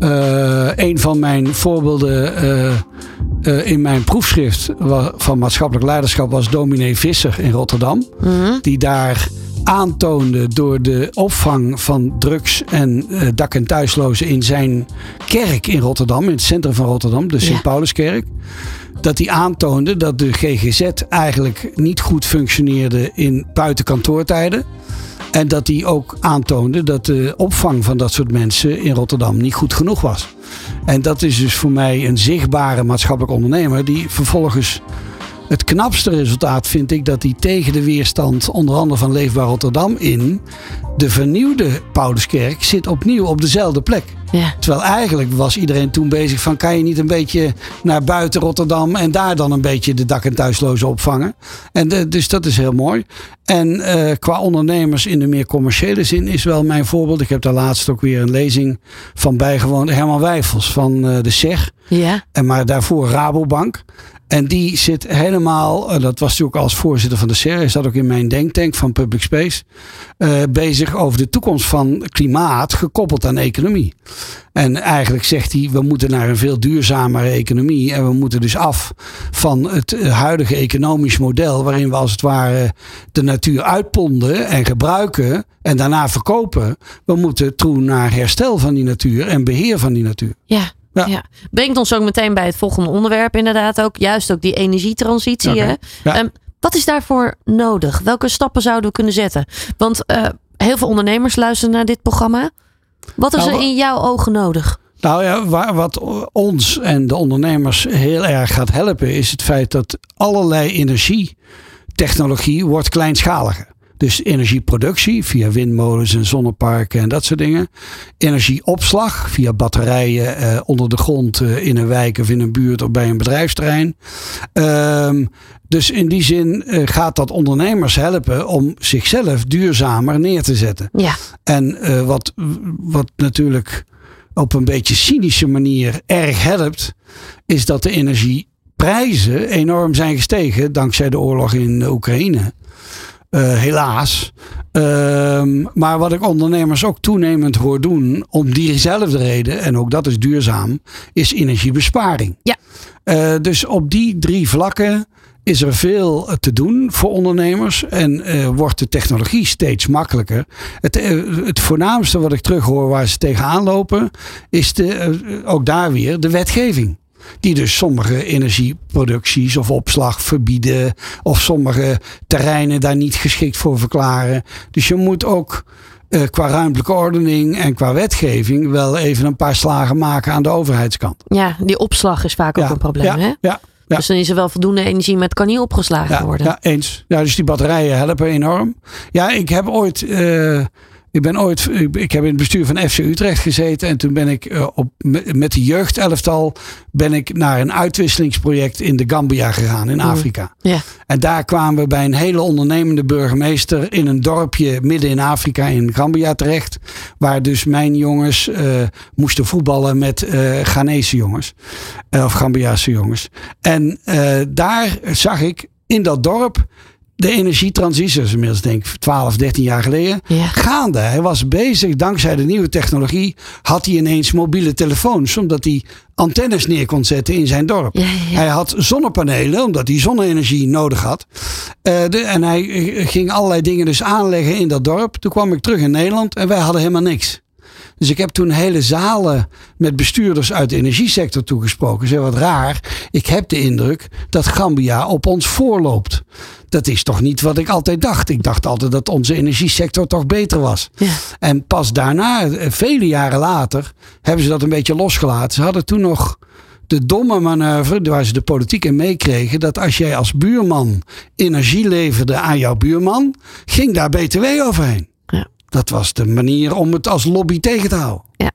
Eh, een van mijn voorbeelden eh, eh, in mijn proefschrift van maatschappelijk leiderschap was dominee Visser in Rotterdam. Mhm. Die daar aantoonde door de opvang van drugs- en eh, dak- en thuislozen in zijn kerk in Rotterdam, in het centrum van Rotterdam, de Ja. Sint-Pauluskerk. Dat hij aantoonde dat de GGZ eigenlijk niet goed functioneerde in buitenkantoortijden. En dat hij ook aantoonde dat de opvang van dat soort mensen in Rotterdam niet goed genoeg was. En dat is dus voor mij een zichtbare maatschappelijk ondernemer die vervolgens het knapste resultaat vind ik dat hij tegen de weerstand onder andere van Leefbaar Rotterdam in de vernieuwde Pauluskerk zit opnieuw op dezelfde plek. Ja. Terwijl eigenlijk was iedereen toen bezig van kan je niet een beetje naar buiten Rotterdam en daar dan een beetje de dak- en thuislozen opvangen. En de- dus dat is heel mooi. En eh, qua ondernemers in de meer commerciële zin is wel mijn voorbeeld. Ik heb daar laatst ook weer een lezing van bijgewoond. Herman Wijfels van eh, de SEG. Ja. En maar daarvoor Rabobank. En die zit helemaal, eh, dat was natuurlijk als voorzitter van de SER, hij zat ook in mijn denktank van Public Space, eh, bezig over de toekomst van klimaat gekoppeld aan economie. En eigenlijk zegt hij, we moeten naar een veel duurzamere economie en we moeten dus af van het huidige economisch model waarin we als het ware de natuur uitponden en gebruiken en daarna verkopen. We moeten toe naar herstel van die natuur en beheer van die natuur. Ja. Ja. Ja. Brengt ons ook meteen bij het volgende onderwerp, inderdaad ook. Juist ook die energietransitie. Hè? Ja. Ehm, wat is daarvoor nodig? Welke stappen zouden we kunnen zetten? Want eh, heel veel ondernemers luisteren naar dit programma. Wat is Nou, er in jouw ogen nodig? Nou ja, waar, wat ons en de ondernemers heel erg gaat helpen, is het feit dat allerlei energietechnologie wordt kleinschaliger. Dus energieproductie via windmolens en zonneparken en dat soort dingen. Energieopslag via batterijen eh, onder de grond eh, in een wijk of in een buurt of bij een bedrijfsterrein. Ehm, dus in die zin eh, gaat dat ondernemers helpen om zichzelf duurzamer neer te zetten. Ja. En wat, wat natuurlijk op een beetje cynische manier erg helpt, is dat de energieprijzen enorm zijn gestegen dankzij de oorlog in Oekraïne. Eh, helaas. Ehm, maar wat ik ondernemers ook toenemend hoor doen, om diezelfde reden, en ook dat is duurzaam, is energiebesparing. Ja. Eh, dus op die drie vlakken is er veel te doen voor ondernemers en eh, wordt de technologie steeds makkelijker. Het, het voornaamste wat ik terughoor waar ze tegenaan lopen, is de, ook daar weer de wetgeving. Die dus sommige energieproducties of opslag verbieden. Of sommige terreinen daar niet geschikt voor verklaren. Dus je moet ook eh, qua ruimtelijke ordening en qua wetgeving wel even een paar slagen maken aan de overheidskant. ja, die opslag is vaak ook een probleem. ja, hè? ja, ja. Dus dan is er wel voldoende energie, maar het kan niet opgeslagen Ja, worden. ja, eens. Ja, dus die batterijen helpen enorm. Ja, ik heb ooit. eh, ik ben ooit. Ik heb in het bestuur van FC Utrecht gezeten. En toen ben ik eh, op, met de jeugdelftal. ben ik naar een uitwisselingsproject in de Gambia gegaan, in Afrika. Ja. En daar kwamen we bij een hele ondernemende burgemeester in een dorpje midden in Afrika in Gambia terecht. Waar dus mijn jongens eh, moesten voetballen met eh Ghanese jongens. Of Gambiaanse jongens. En daar zag ik in dat dorp de energietransitie, is inmiddels denk ik 12, 13 jaar geleden, Ja. gaande. Hij was bezig, dankzij de nieuwe technologie, had hij ineens mobiele telefoons, omdat hij antennes neer kon zetten in zijn dorp. Ja, ja, ja. Hij had zonnepanelen, omdat hij zonne-energie nodig had. Eh, de, en hij eh, ging allerlei dingen dus aanleggen in dat dorp. Toen kwam ik terug in Nederland en wij hadden helemaal niks. Dus ik heb toen hele zalen met bestuurders uit de energiesector toegesproken. Zeg wat raar. Ik heb de indruk dat Gambia op ons voorloopt. Dat is toch niet wat ik altijd dacht. Ik dacht altijd dat onze energiesector toch beter was. Ja. En pas daarna, eh, vele jaren later, hebben ze dat een beetje losgelaten. Ze hadden toen nog de domme manoeuvre, waar ze de politiek in meekregen, dat als jij als buurman energie leverde aan jouw buurman, ging daar BTW overheen. Ja. Dat was de manier om het als lobby tegen te houden. Ja.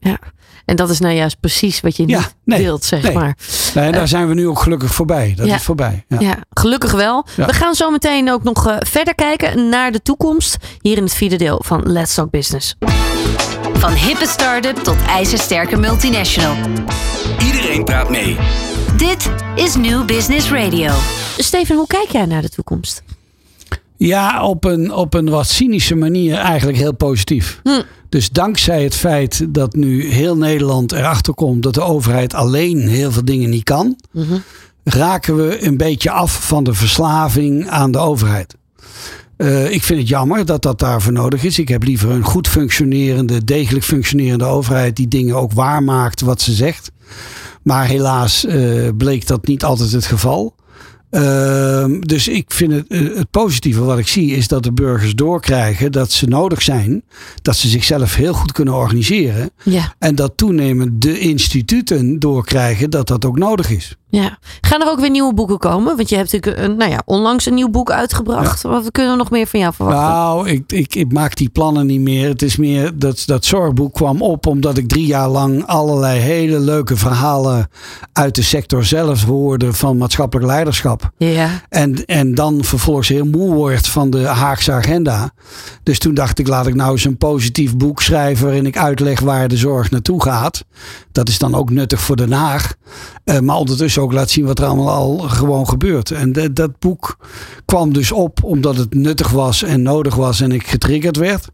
ja. En dat is nou juist precies wat je Ja, niet nee, wilt, zeg nee. maar. Nee, en daar zijn we nu ook gelukkig voorbij. Dat Ja. is voorbij. Ja. Ja, gelukkig wel. Ja. We gaan zo meteen ook nog eh, verder kijken naar de toekomst. Hier in het vierde deel van Let's Talk Business. Van hippe start-up tot ijzersterke multinational. Iedereen praat mee. Dit is New Business Radio. Steven, hoe kijk jij naar de toekomst? Ja, op een, op een wat cynische manier eigenlijk heel positief. Hm. Dus dankzij het feit dat nu heel Nederland erachter komt dat de overheid alleen heel veel dingen niet kan, Mhm. raken we een beetje af van de verslaving aan de overheid. Eh, ik vind het jammer dat dat daarvoor nodig is. Ik heb liever een goed functionerende, degelijk functionerende overheid die dingen ook waarmaakt wat ze zegt. Maar helaas eh, bleek dat niet altijd het geval. Ehm, dus ik vind het, eh, het positieve wat ik zie is dat de burgers doorkrijgen dat ze nodig zijn. Dat ze zichzelf heel goed kunnen organiseren. Ja, En dat toenemend de instituten doorkrijgen dat dat ook nodig is. ja. Gaan er ook weer nieuwe boeken komen? Want je hebt natuurlijk een, nou ja, onlangs een nieuw boek uitgebracht. Wat kunnen we nog meer van jou verwachten? Nou, ik, ik, ik maak die plannen niet meer. Het is meer dat dat zorgboek kwam op omdat ik drie jaar lang allerlei hele leuke verhalen uit de sector zelf hoorde van maatschappelijk leiderschap. Ja, En, en dan vervolgens heel moe wordt van de Haagse agenda. Dus toen dacht ik, laat ik nou eens een positief boek schrijven waarin ik uitleg waar de zorg naartoe gaat. Dat is dan ook nuttig voor Den Haag. Eh, maar ondertussen ook laat zien wat er allemaal al gewoon gebeurt. En de- dat boek kwam dus op omdat het nuttig was en nodig was en ik getriggerd werd.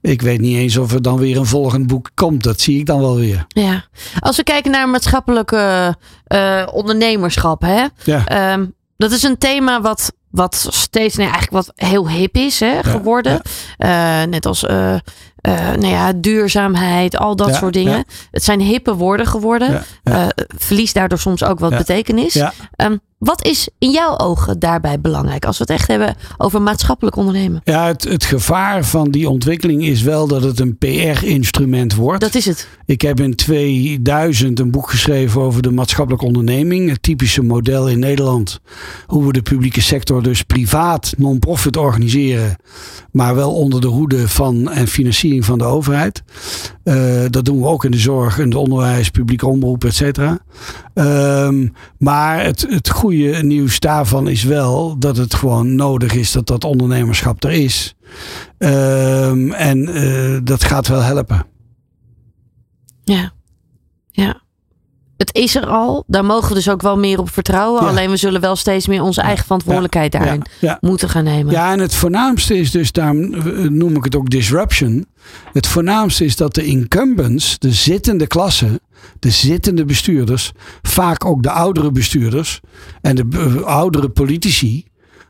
Ik weet niet eens of er dan weer een volgend boek komt. Dat zie ik dan wel weer. ja. Als we kijken naar maatschappelijke eh, ondernemerschap, hè? Ja. Ehm, dat is een thema wat, wat steeds, nee, eigenlijk wat heel hip is hè, geworden. Eh, net als eh, nou ja, duurzaamheid, al dat soort dingen. Het zijn hippe woorden geworden. Verliest daardoor soms ook wat betekenis. Ja. Wat is in jouw ogen daarbij belangrijk als we het echt hebben over maatschappelijk ondernemen? Ja, het, het gevaar van die ontwikkeling is wel dat het een PR-instrument wordt. Dat is het. Ik heb in 2000 een boek geschreven over de maatschappelijke onderneming. Het typische model in Nederland. Hoe we de publieke sector dus privaat non-profit organiseren. Maar wel onder de hoede van en financiering van de overheid. Eh, dat doen we ook in de zorg, in het onderwijs, publieke omroep, et cetera. Ehm, maar het, het goede nieuws daarvan is wel dat het gewoon nodig is dat dat ondernemerschap er is. Ehm, en eh, dat gaat wel helpen. Ja. Ja. Het is er al. Daar mogen we dus ook wel meer op vertrouwen. Ja. Alleen we zullen wel steeds meer onze eigen verantwoordelijkheid daarin Ja, ja. moeten gaan nemen. Ja, en het voornaamste is dus, daarom eh, noem ik het ook disruption. Het voornaamste is dat de incumbents, de zittende klasse, de zittende bestuurders, vaak ook de oudere bestuurders en de oudere politici,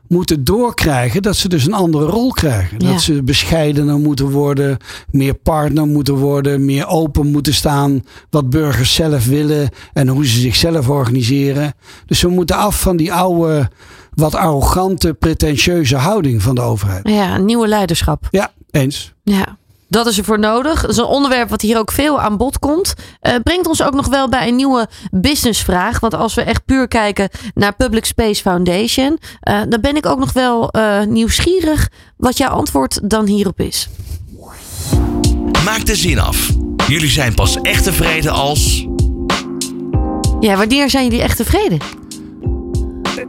moeten doorkrijgen dat ze dus een andere rol krijgen. Ja. Dat ze bescheidener moeten worden, meer partner moeten worden, meer open moeten staan wat burgers zelf willen en hoe ze zichzelf organiseren. Dus we moeten af van die oude, wat arrogante, pretentieuze houding van de overheid. Ja, een nieuwe leiderschap. Ja, eens. Ja. Dat is ervoor nodig. Dat is een onderwerp wat hier ook veel aan bod komt. Eh, brengt ons ook nog wel bij een nieuwe businessvraag. Want als we echt puur kijken naar Public Space Foundation, eh, dan ben ik ook nog wel eh, nieuwsgierig wat jouw antwoord dan hierop is. Maak de zin af. Jullie zijn pas echt tevreden als. Ja, wanneer zijn jullie echt tevreden?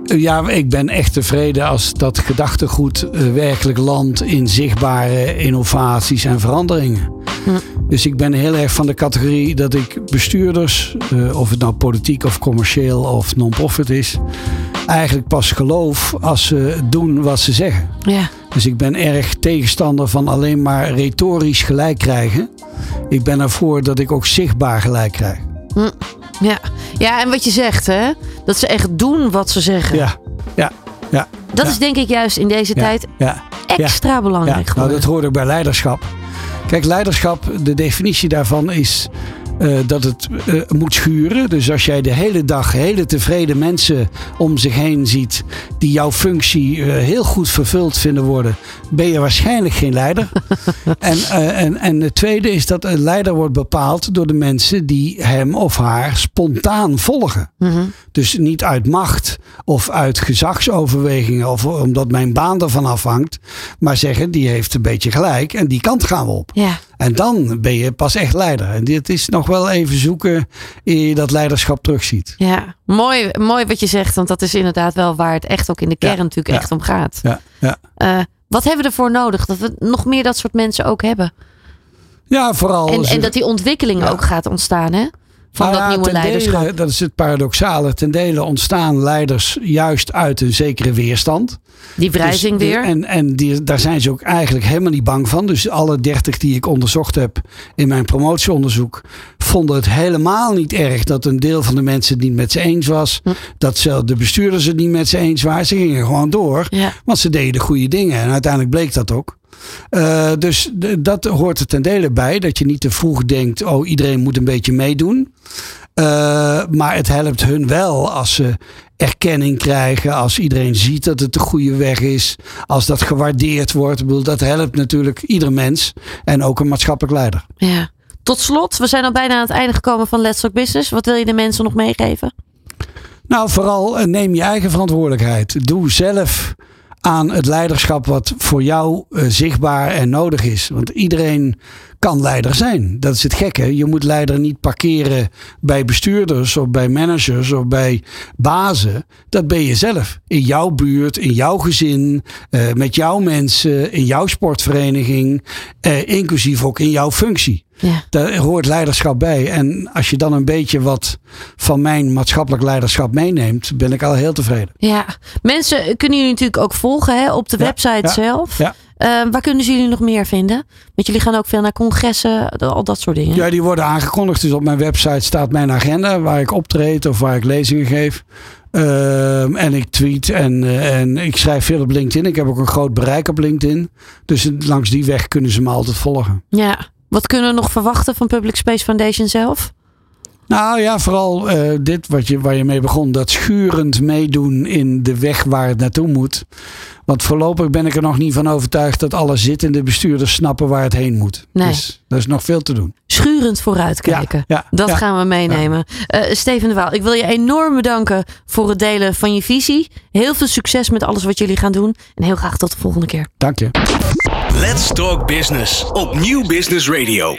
Ja, ik ben echt tevreden als dat gedachtegoed eh, werkelijk landt in zichtbare innovaties en veranderingen. Hm. Dus ik ben heel erg van de categorie dat ik bestuurders, eh, of het nou politiek of commercieel of non-profit is, eigenlijk pas geloof als ze doen wat ze zeggen. Ja. Dus ik ben erg tegenstander van alleen maar retorisch gelijk krijgen. Ik ben ervoor dat ik ook zichtbaar gelijk krijg. Ja. ja, en wat je zegt, hè? Dat ze echt doen wat ze zeggen. Ja, ja, ja. Dat ja. is denk ik juist in deze ja, tijd Ja, extra ja. belangrijk nou, dat hoort ook bij leiderschap. Kijk, leiderschap, de definitie daarvan is eh, dat het eh, moet schuren. Dus als jij de hele dag hele tevreden mensen om zich heen ziet die jouw functie eh, heel goed vervuld vinden worden, ben je waarschijnlijk geen leider. en, en, en het tweede is dat een leider wordt bepaald door de mensen die hem of haar spontaan volgen. Mhm. Dus niet uit macht of uit gezagsoverwegingen of omdat mijn baan ervan afhangt. Maar zeggen, die heeft een beetje gelijk en die kant gaan we op. Ja, En dan ben je pas echt leider. En dit is nog wel even zoeken eer je dat leiderschap terugziet. Ja, mooi, mooi wat je zegt. Want dat is inderdaad wel waar het echt ook in de kern Ja, natuurlijk ja. echt om gaat. Ja, ja. Eh, wat hebben we ervoor nodig? Dat we nog meer dat soort mensen ook hebben. ja vooral. En, en dat die ontwikkeling Ja. ook gaat ontstaan, hè? Van Nou dat ja, nieuwe dele, leiderschap. dat is het paradoxale. Ten dele ontstaan leiders juist uit een zekere weerstand. Die wrijzing Dus die- weer. En, en die, daar zijn ze ook eigenlijk helemaal niet bang van. Dus alle dertig die ik onderzocht heb in mijn promotieonderzoek... vonden het helemaal niet erg dat een deel van de mensen het niet met ze eens was. Hm. Dat zelfs de bestuurders het niet met ze eens waren. Ze gingen gewoon door. Ja. Want ze deden goede dingen. En uiteindelijk bleek dat ook. Eh, dus dat hoort er ten dele bij. Dat je niet te vroeg denkt, oh iedereen moet een beetje meedoen. Eh, maar het helpt hun wel als ze erkenning krijgen. Als iedereen ziet dat het de goede weg is. Als dat gewaardeerd wordt. Ik bedoel, dat helpt natuurlijk ieder mens. En ook een maatschappelijk leider. ja. Tot slot, we zijn al bijna aan het einde gekomen van Let's Talk Business. Wat wil je de mensen nog meegeven? Nou, vooral eh, neem je eigen verantwoordelijkheid. Doe zelf aan het leiderschap wat voor jou eh, zichtbaar en nodig is. Want iedereen kan leider zijn. Dat is het gekke. Je moet leider niet parkeren bij bestuurders of bij managers of bij bazen. Dat ben je zelf. In jouw buurt, in jouw gezin, eh, met jouw mensen, in jouw sportvereniging, eh, inclusief ook in jouw functie. Ja. Daar hoort leiderschap bij. En als je dan een beetje wat van mijn maatschappelijk leiderschap meeneemt, ben ik al heel tevreden. Ja, mensen kunnen jullie natuurlijk ook volgen hè, op de Ja, website ja, zelf. ja. Eh, waar kunnen ze jullie nog meer vinden? Want jullie gaan ook veel naar congressen, al dat soort dingen. Ja, die worden aangekondigd. Dus op mijn website staat mijn agenda waar ik optreed of waar ik lezingen geef. Ehm, en ik tweet en, eh, en ik schrijf veel op LinkedIn. Ik heb ook een groot bereik op LinkedIn. Dus langs die weg kunnen ze me altijd volgen. Ja. Wat kunnen we nog verwachten van Public Space Foundation zelf? Nou ja, vooral eh, dit wat je, waar je mee begon. Dat schurend meedoen in de weg waar het naartoe moet. Want voorlopig ben ik er nog niet van overtuigd dat alle zittende bestuurders snappen waar het heen moet. Nee. Dus er is nog veel te doen. Schurend vooruitkijken. Ja, ja, dat ja. gaan we meenemen. Eh, Steven de Waal, ik wil je enorm bedanken voor het delen van je visie. Heel veel succes met alles wat jullie gaan doen. En heel graag tot de volgende keer. Dank je. Let's Talk Business op Nieuw Business Radio.